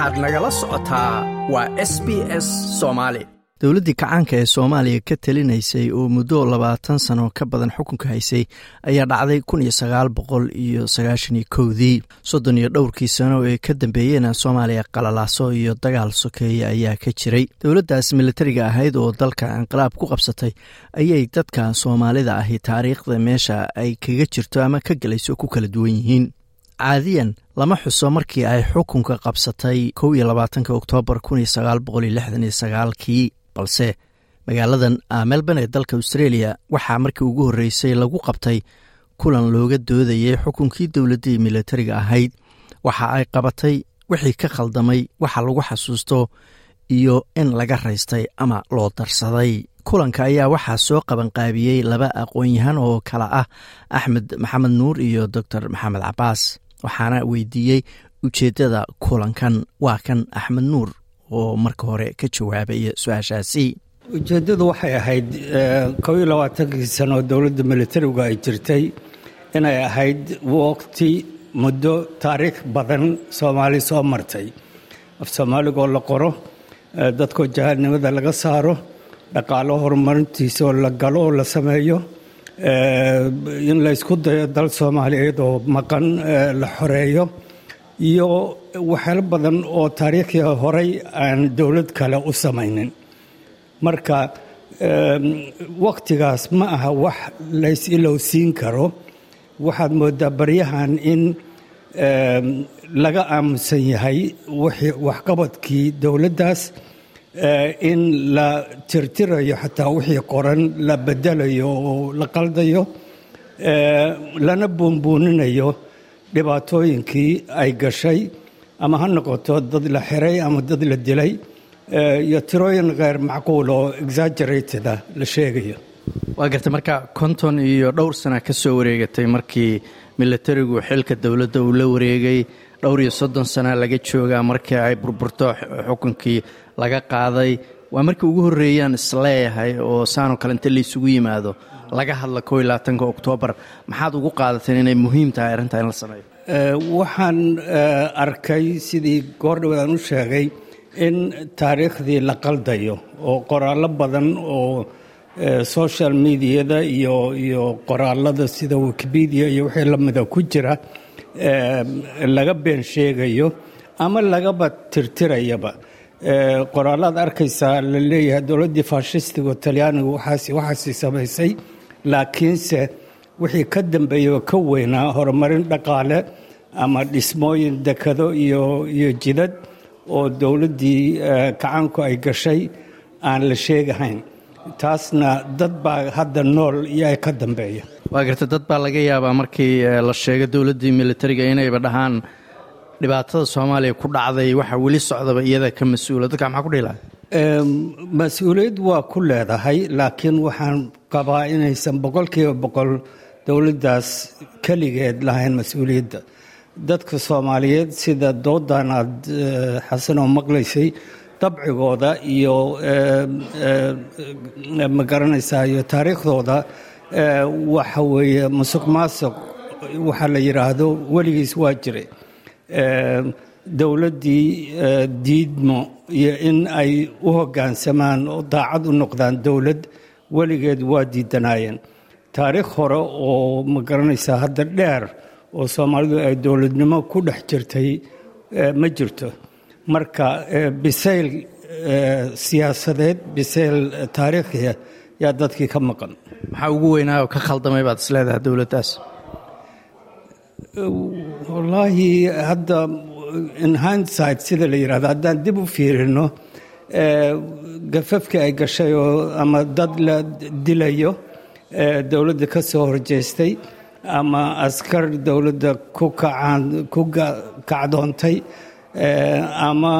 waxaad nagala socotaa waa s b s soomaali dowladdii kacaanka ee soomaaliya ka talinaysay oo muddo labaatan sano ka badan xukunka haysay ayaa dhacday kun iyo sagaal boqol iyo sagaashan iyo kowdii. Soddon iyo dhowrkii sano ee ka dambeeyena soomaaliya qalalaaso iyo dagaal sokeeye ayaa ka jiray. Dowladdaas militariga ahayd oo dalka inqilaab ku qabsatay ayay dadka soomaalida ahi taariikhda meesha ay kaga jirto ama ka gelayso ku kala duwan yihiin caadiyan lama xuso markii ay xukunka qabsatay kow iyo labaatanka oktoobar kun iyo sagaal boqol iyo lixdan sagaalkii balse magaaladan melbourne ee dalka australia waxaa markii ugu horreysay lagu qabtay kulan looga doodayay xukunkii dowladdii militariga ahayd. Waxa ay qabatay wixii ka khaldamay waxa lagu xasuusto iyo in laga raystay ama loo darsaday. Kulanka ayaa waxaa soo qabanqaabiyey laba aqoon-yahan oo kale ah axmed maxamed nuur iyo doctor maxamed cabaas waxaana weydiiyey ujeeddada kulankan. Waa kan axmed nuur oo marka hore ka jawaabaya su'aashaasi. Ujeeddadu waxay ahayd kow iyo labaatankii sano dowladda militarigu ay jirtay inay ahayd waqti muddo taariikh badan soomaali soo martay. Af soomaaligoo la qoro dadkoo jahalnimada laga saaro dhaqaalo horumarintiisaoo la galo oo la sameeyo in la ysku dayo dal soomaaliyeed oo maqan la xoreeyo iyo waxyaalo badan oo taariikhii horey aan dowlad kale u samaynin. Marka wakhtigaas ma aha wax lays ilowsiin karo. Waxaad moodaa baryahan in laga aamusan yahay waxqabadkii dowladdaas in la tirtirayo xataa wixii qoran la bedelayo oo la qaldayo lana buunbuuninayo dhibaatooyinkii ay gashay ama ha noqoto dad la xiray ama dad la dilay iyo tirooyin kheyr macquul oo exaggerated ah la sheegayo. Waa gartay marka konton iyo dhowr sana ka soo wareegatay markii militarigu xilka dowladda uu la wareegay dhowr iyo soddon sana laga joogaa markii ay burburto xukunkii laga qaaday. Waa markii ugu horreeyaan is leeyahay oo saanoo kale inta laysugu yimaado. Laga hadla koo iyo oktoobar. Maxaad ugu qaadateen inay muhiim tahay arrintaa in la sameeyo? Waxaan arkay sidii goordhow aan u sheegay in taariikhdii la qaldayo oo qoraallo badan oo social mediada iyo iyo qoraalada sida wikipedia iyo wixii lamida ku jira laga been sheegayo ama lagaba tirtirayaba qoraalaad arkaysaa la leeyahay dowladdii faashistiga talyaanigu waxaas waxaasi samaysay laakiinse wixii ka dambeeya oo ka weynaa horumarin dhaqaale ama dhismooyin dekado iyo iyo jidad oo dowladdii kacaanku ay gashay aan la sheegahayn. Taasna dad baa hadda nool iyo ka dambeeya. Waa garta dad baa laga yaabaa markii la sheego dowladdii militariga inayba dhahaan dhibaatada soomaaliya ku dhacday waxa weli socdaba iyada ka mas'uula dadka maxaa ku dhihi lahay mas'uuliyad waa ku leedahay laakiin waxaan qabaa inaysan boqolkiiba boqol dowladdaas keligeed lahayn mas'uuliyadda. Dadka soomaaliyeed sida doodan aad xasanoo maqlaysay dabcigooda iyo ma garanaysaa iyo taariikhdooda waxa weeye musuq maasuq waxaa la yidhaahdo weligiis waa jira dowladdii diidmo iyo in ay u hoggaansamaan oo daacad u noqdaan dowlad weligeed waa diidanaayeen. Taariikh hore oo ma garanaysaa hadda dheer oo soomaalidu ay dowladnimo ku dhex jirtay ma jirto. Marka bisayl siyaasadeed bisayl taariikhiya yaa dadkii ka maqan. Maxaa ugu weynaa oo ka khaldamay baad isleedahay dowladdaas wallaahi hadda in hindsight sida la yidhahdo haddaan dib u fiirino gafafkii ay gashay oo ama dad la dilayo dowladda ka soo horjeestay ama askar dowladda ku kacdoontay ama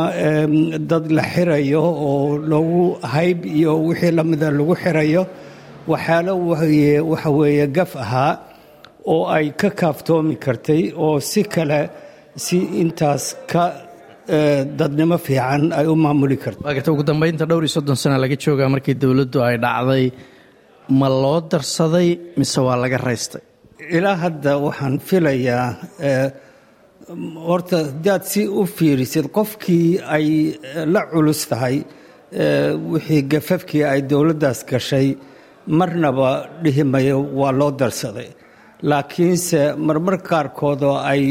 dad la xirayo oo lagu hayb iyo wixii lamida lagu xirayo waxyaalo waxa weeye gaf ahaa oo ay ka kaaftoomi kartay oo si kale si intaas ka dadnimo fiican ay u maamuli karta waa garta ugu dambaynta dhowr iyo soddon sana laga joogaa markii dowladdu ay dhacday ma loo darsaday mise waa laga raystay? Ilaa hadda waxaan filayaa horta hadaad si u fiirisid qofkii ay la culus tahay wixii gafafkii ay dowladdaas gashay marnaba dhihi mayo waa loo darsaday laakiinse marmar qaarkood oo ay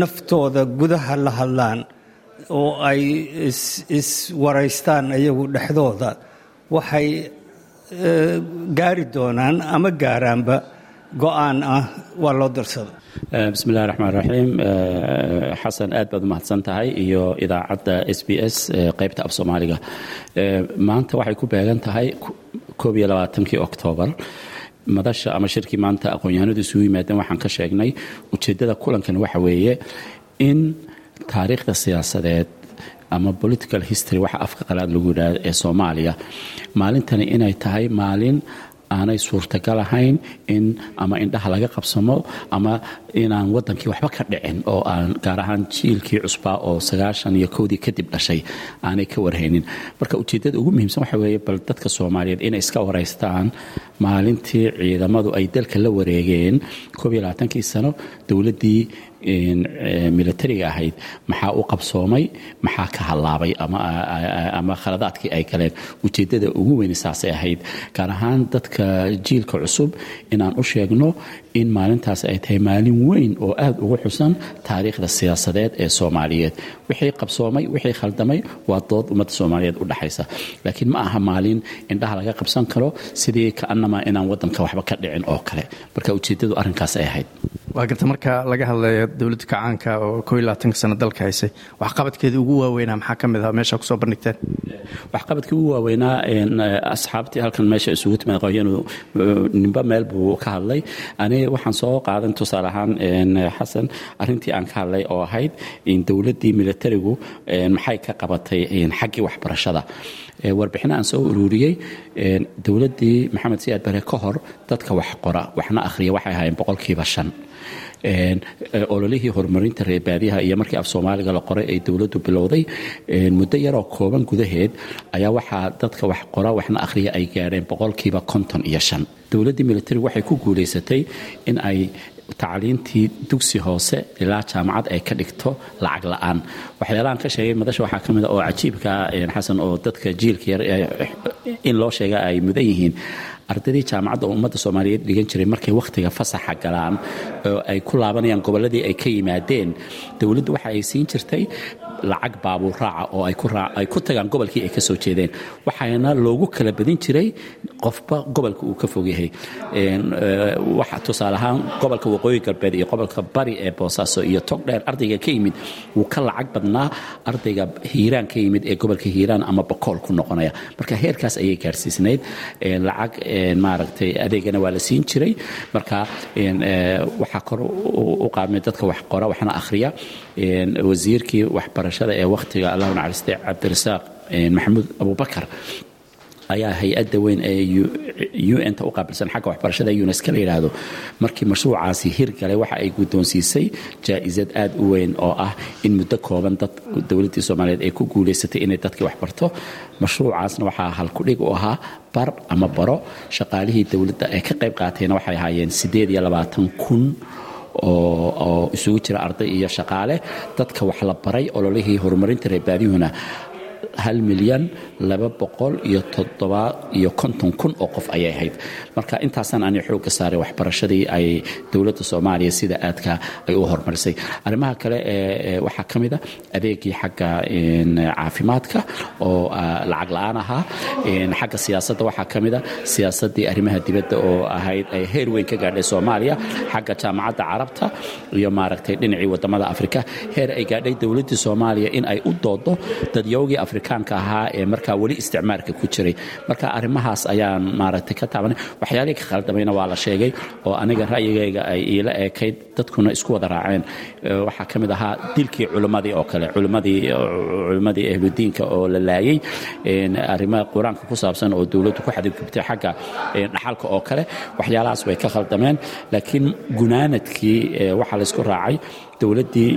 naftooda gudaha la hadlaan oo ay iswaraystaan iyagu dhexdooda waxay gaari doonaan ama gaaraanba go'aan ah waa loo darsada bismillahi raxmaan raxiim xasan aad baad umahadsan tahay iyo idaacadda s b s qaybta af soomaaliga. Maanta waxay ku beegan tahay koob iyo labaatankii oktoobar madasha ama shirkii maanta aqoon-yahanadu isugu yimaadeen waxaan ka sheegnay ujeeddada kulankan waxa weeye in taariikhda siyaasadeed ama political history waxa afka qalaad lagu yidhaahdo ee soomaaliya maalintani inay tahay maalin aanay suurtagal ahayn in ama indhaha laga qabsamo ama inaan wadankii waxba ka dhicin oo aan gaar ahaan jiilkii cusbaa oo sagaashan iyo kowdii kadib dhashay aanay ka warhaynin. Marka ujeeddada ugu muhiimsan waxa weeye bal dadka soomaaliyeed inay iska waraystaan maalintii ciidamadu ay dalka la wareegeen koob iyo labaatankii sano dowladdii milatariga ahayd maxaa u qabsoomay maxaa ka hallaabay ama khaladaadkii ay galeen ujeeddada ugu weyni saasay ahayd gaar ahaan dadka jiilka cusub inaan u sheegno in maalintaas ay tahay maalin weyn oo aad ugu xusan taariikhda siyaasadeed ee soomaaliyeed. Wixii qabsoomay wixii khaldamay waa dood ummadda soomaaliyeed u dhexaysa laakiin ma aha maalin indhaha laga qabsan karo sidii kaanamaa inaan wadanka waxba ka dhicin oo kale. Marka ujeeddadu arrinkaas ay ahayd waa garta marka laga hadlayo dowladda kacaanka oo koo iyo labaatanka sano dalka haysay waxqabadkeeda ugu waaweynaa maxaa ka mid ah? Meesha ku soo bandhigteen waxqabadkii ugu waaweynaa asxaabtii halkan meesha isugu timid qoyanu nimba meel buu ka hadlay. Ani waxaan soo qaadan tusaale ahaan xasan arrintii aan ka hadlay oo ahayd dowladdii milatarigu maxay ka qabatay xaggii waxbarashada. Warbixina aan soo ururiyey dowladdii maxamed siyaad bare ka hor dadka wax qora waxna akhriya waxay ahaayeen boqolkiiba shan ololihii horumarinta reerbaadiyaha iyo markii af soomaaliga la qoray ay dowladdu bilowday muddo yaroo kooban gudaheed ayaa waxaa dadka wax qora waxna akhriya ay gaadheen boqolkiiba konton iyo shan. Dowladdii militarigu waxay ku guulaysatay in ay tacliintii dugsi hoose ilaa jaamacad ay ka dhigto lacag la'aan. Waxyaalahaan ka sheegay madasha waxaa ka a oo cajiibka xasan oo dadka jiilka yar in loo sheega ay mudan yihiin. Ardaydii jaamacadda oo ummadda soomaaliyeed dhigan jiray markay wakhtiga fasaxa galaan oo ay ku laabanayaan gobolladii ay ka yimaadeen. Dowladdu waxa ay siin jirtay lacag baabuur raaca oo ay ku tagaan gobolkii ay ka soo jeedeen. Waxaana loogu kala badin jiray qofba gobolka uu ka fog yahay. Waxa tusaale ahaan gobolka waqooyi galbeed iyo gobolka bari ee boosaaso iyo togdheer ardayga ka yimid wuu ka lacag badnaa. Ardayga hiiraan ka yimid ee gobolka hiiraan ama bakool ku noqonaya. Marka heerkaas ayay gaarsiisnayd. Lacag maaragtay adeegana waa la siin jiray. Marka waxaa kor u qaadmay dadka wax qora waxna akhriya. Wasiirkii waxbarashada ee wakhtiga allahu naxariistay cabdirasaaq maxamuud abubakar ayaa hay'adda weyn ee un-ta u qaabilsan xagga waxbarashada uneska la yidhaahdo markii mashruucaasi hirgalay waxa ay guddoonsiisay jaa-isad aad u weyn oo ah in muddo kooban dad dowladdii soomaaliyeed ay ku guulaysatay inay dadkii waxbarto mashruucaasna waxaa halkudhig u ahaa bar ama baro. Shaqaalihii dowladda ee ka qayb qaatayna waxay ahaayeen siddeed iyo labaatan kun oo isugu jira arday iyo shaqaale dadka wax la baray ololihii horumarinta reerbaadiyuhuna hal milyan laba boqol iyo toddoba iyo konton kun oo qof ayay ahayd. Marka intaasaan ani xoogga saaray waxbarashadii ay dowladda soomaaliya sida aadka ay u horumarisay arrimaha kale ee waxaa ka mid a adeegii xagga caafimaadka oo lacag la'aan ahaa. Xagga siyaasadda waxaa ka mid a siyaasaddii arrimaha dibadda oo ahayd ay heer weyn ka gaadhay soomaaliya xagga jaamacadda carabta iyo maaragtay dhinacii waddamada afrika. Heer ay gaadhay dowladdii soomaaliya in ay u doodo dadyowgii afrikaanka ahaa ee markaa weli isticmaalka ku jiray. Marka arrimahaas ayaan maaragtay ka taabanay. Waxyaalihii ka khaldamayna waa la sheegay oo aniga ra'yigayga ay iila eekayd dadkuna isku wada raaceen. Waxaa ka mid ahaa dilkii culimmadii oo kale culimmadii ahludiinka oo la laayay. Arrimaha qur'aanka ku saabsan oo dowladdu ku xadgudubtay xagga dhaxalka oo kale. Waxyaalahaas way ka khaldameen laakiin gunaanadkii waxaa laysku raacay dowladdii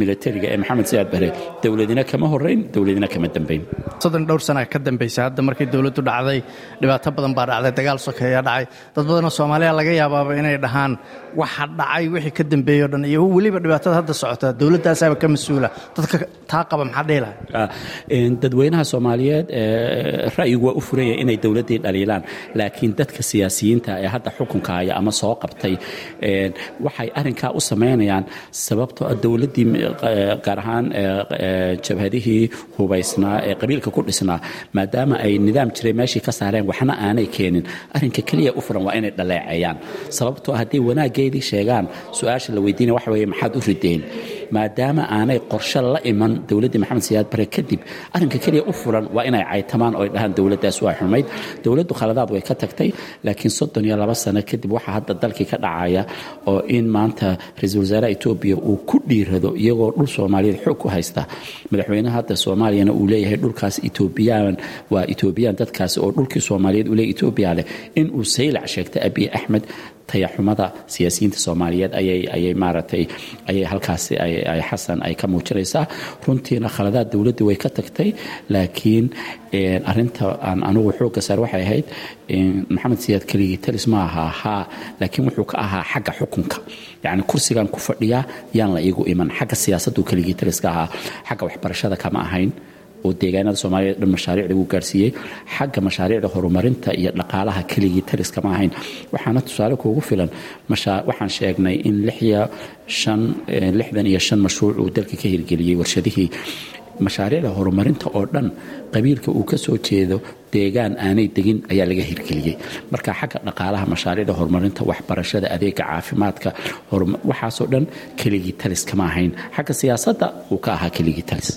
militariga ee maxamed siyaad bare dowladina kama horeyn dowladina kama dambeyn. Soddon dhowr sana ka dambaysa hadda markay dowladdu dhacday dhibaato badan baa dhacday dagaal sokeeya dhacay. Dad badanoo soomaaliya laga yaabaaba inay dhahaan waxa dhacay wixii ka dambeeyey o dhan iyo weliba dhibaatada hadda socota dowladdaasaaba ka mas'uula. Dadka taa qaba maxaa dhihi lahay dadweynaha soomaaliyeed ra'yigu waa u furaya inay dowladdii dhaliilaan laakiin dadka siyaasiyiinta ee hadda xukunka haya ama soo qabtay. Waxay arrinkaa u samaynayaan sababtoo ah dowladdii gaar ahaan jabhadihii hubaysnaa ee qabiilka ku dhisnaa maadaama ay nidaam jiray meeshii ka saareen waxna aanay keenin. Arrinka keliya u furan waa inay dhaleeceeyaan sababtoo hadday wanaaggeedii sheegaan su'aasha la weydiinaya waxa weeye maxaad u rideen maadaama aanay qorshe la iman dowladdii maxamed siyaad bare kadib arrinka keliya u furan waa inay caytamaan oo ay dhahaan dowladdaas waa xumayd. Dowladdu khaladaad way ka tagtay laakiin soddon iyo laba sano kadib waxaa hadda dalkii ka dhacaya oo in maanta ra'iisul wasaaraha etoobiya uu ku dhiirado iyagoo dhul soomaaliyeed xoog ku haysta. Madaxweynaha hadda soomaaliyana uu leeyahay dhulkaas etoobiyaan waa etoobiyaan dadkaasi oo dhulkii soomaaliyeed leeyahy etoobiya leh. In uu saylac sheegtay abiy axmed tayaxumada siyaasiyiinta soomaaliyeed ayay maaragtay ayay halkaasi xasan ay ka muujinaysaa. Runtiina khaladaad dowladdu way ka tagtay laakiin arinta aan anugu xoogga saar waxay ahayd maxamed siyaad keligii talis ma aha haa laakiin wuxuu ka ahaa xagga xukunka. Yacni kursigan ku fadhiyaa yaan la iigu iman. Xagga siyaasaddu keligii talis ka ahaa xagga waxbarashada kama ahayn oo deegaanada soomaaliyed dhan mashaariicda uu gaarsiiyey xagga mashaariicda horumarinta iyo dhaqaalaha keligii talis kama ahayn. Waxaana tusaale kuugu filan waxaan sheegnay in lixdan iyo shan mashruuc uu dalka ka hirgeliyey warshadihii mashaariicda horumarinta oo dhan qabiilka uu ka soo jeedo deegaan aanay degin ayaa laga hirgeliyey. Marka xagga dhaqaalaha mashaariicda horumarinta waxbarashada adeega caafimaadka waxaasoo dhan keligii talis kama ahayn. Xagga siyaasadda uu ka ahaa keligii talis.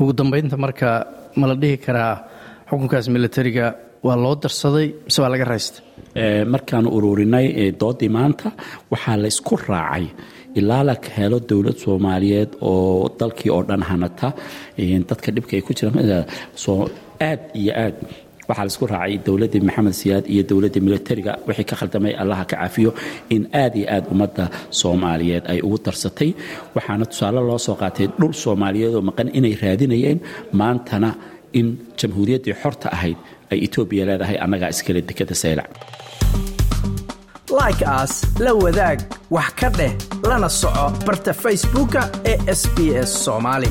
Ugu dambaynta marka ma la dhihi karaa xukunkaas militariga waa loo darsaday mise waa laga raystay? Markaanu ururinay doodii maanta waxaa la isku raacay ilaa la helo dowlad soomaaliyeed oo dalkii oo dhan hanata. Dadka dhibka ay ku jiraan aad iyo aad waxaa la isku raacay dowladdii maxamed siyaad iyo dowladdii militariga. Wixii ka khaldamay allaha ka cafiyo in aad iyo aad ummadda soomaaliyeed ay ugu darsatay. Waxaana tusaale loo soo qaatay dhul soomaaliyeed oo maqan inay raadinayeen. Maantana in jamhuuriyaddii xorta ahayd ay etoobiya leedahay annagaa iskale dekada saylac like aas la wadaag wax ka dheh lana soco barta facebooka ee sb s soomaali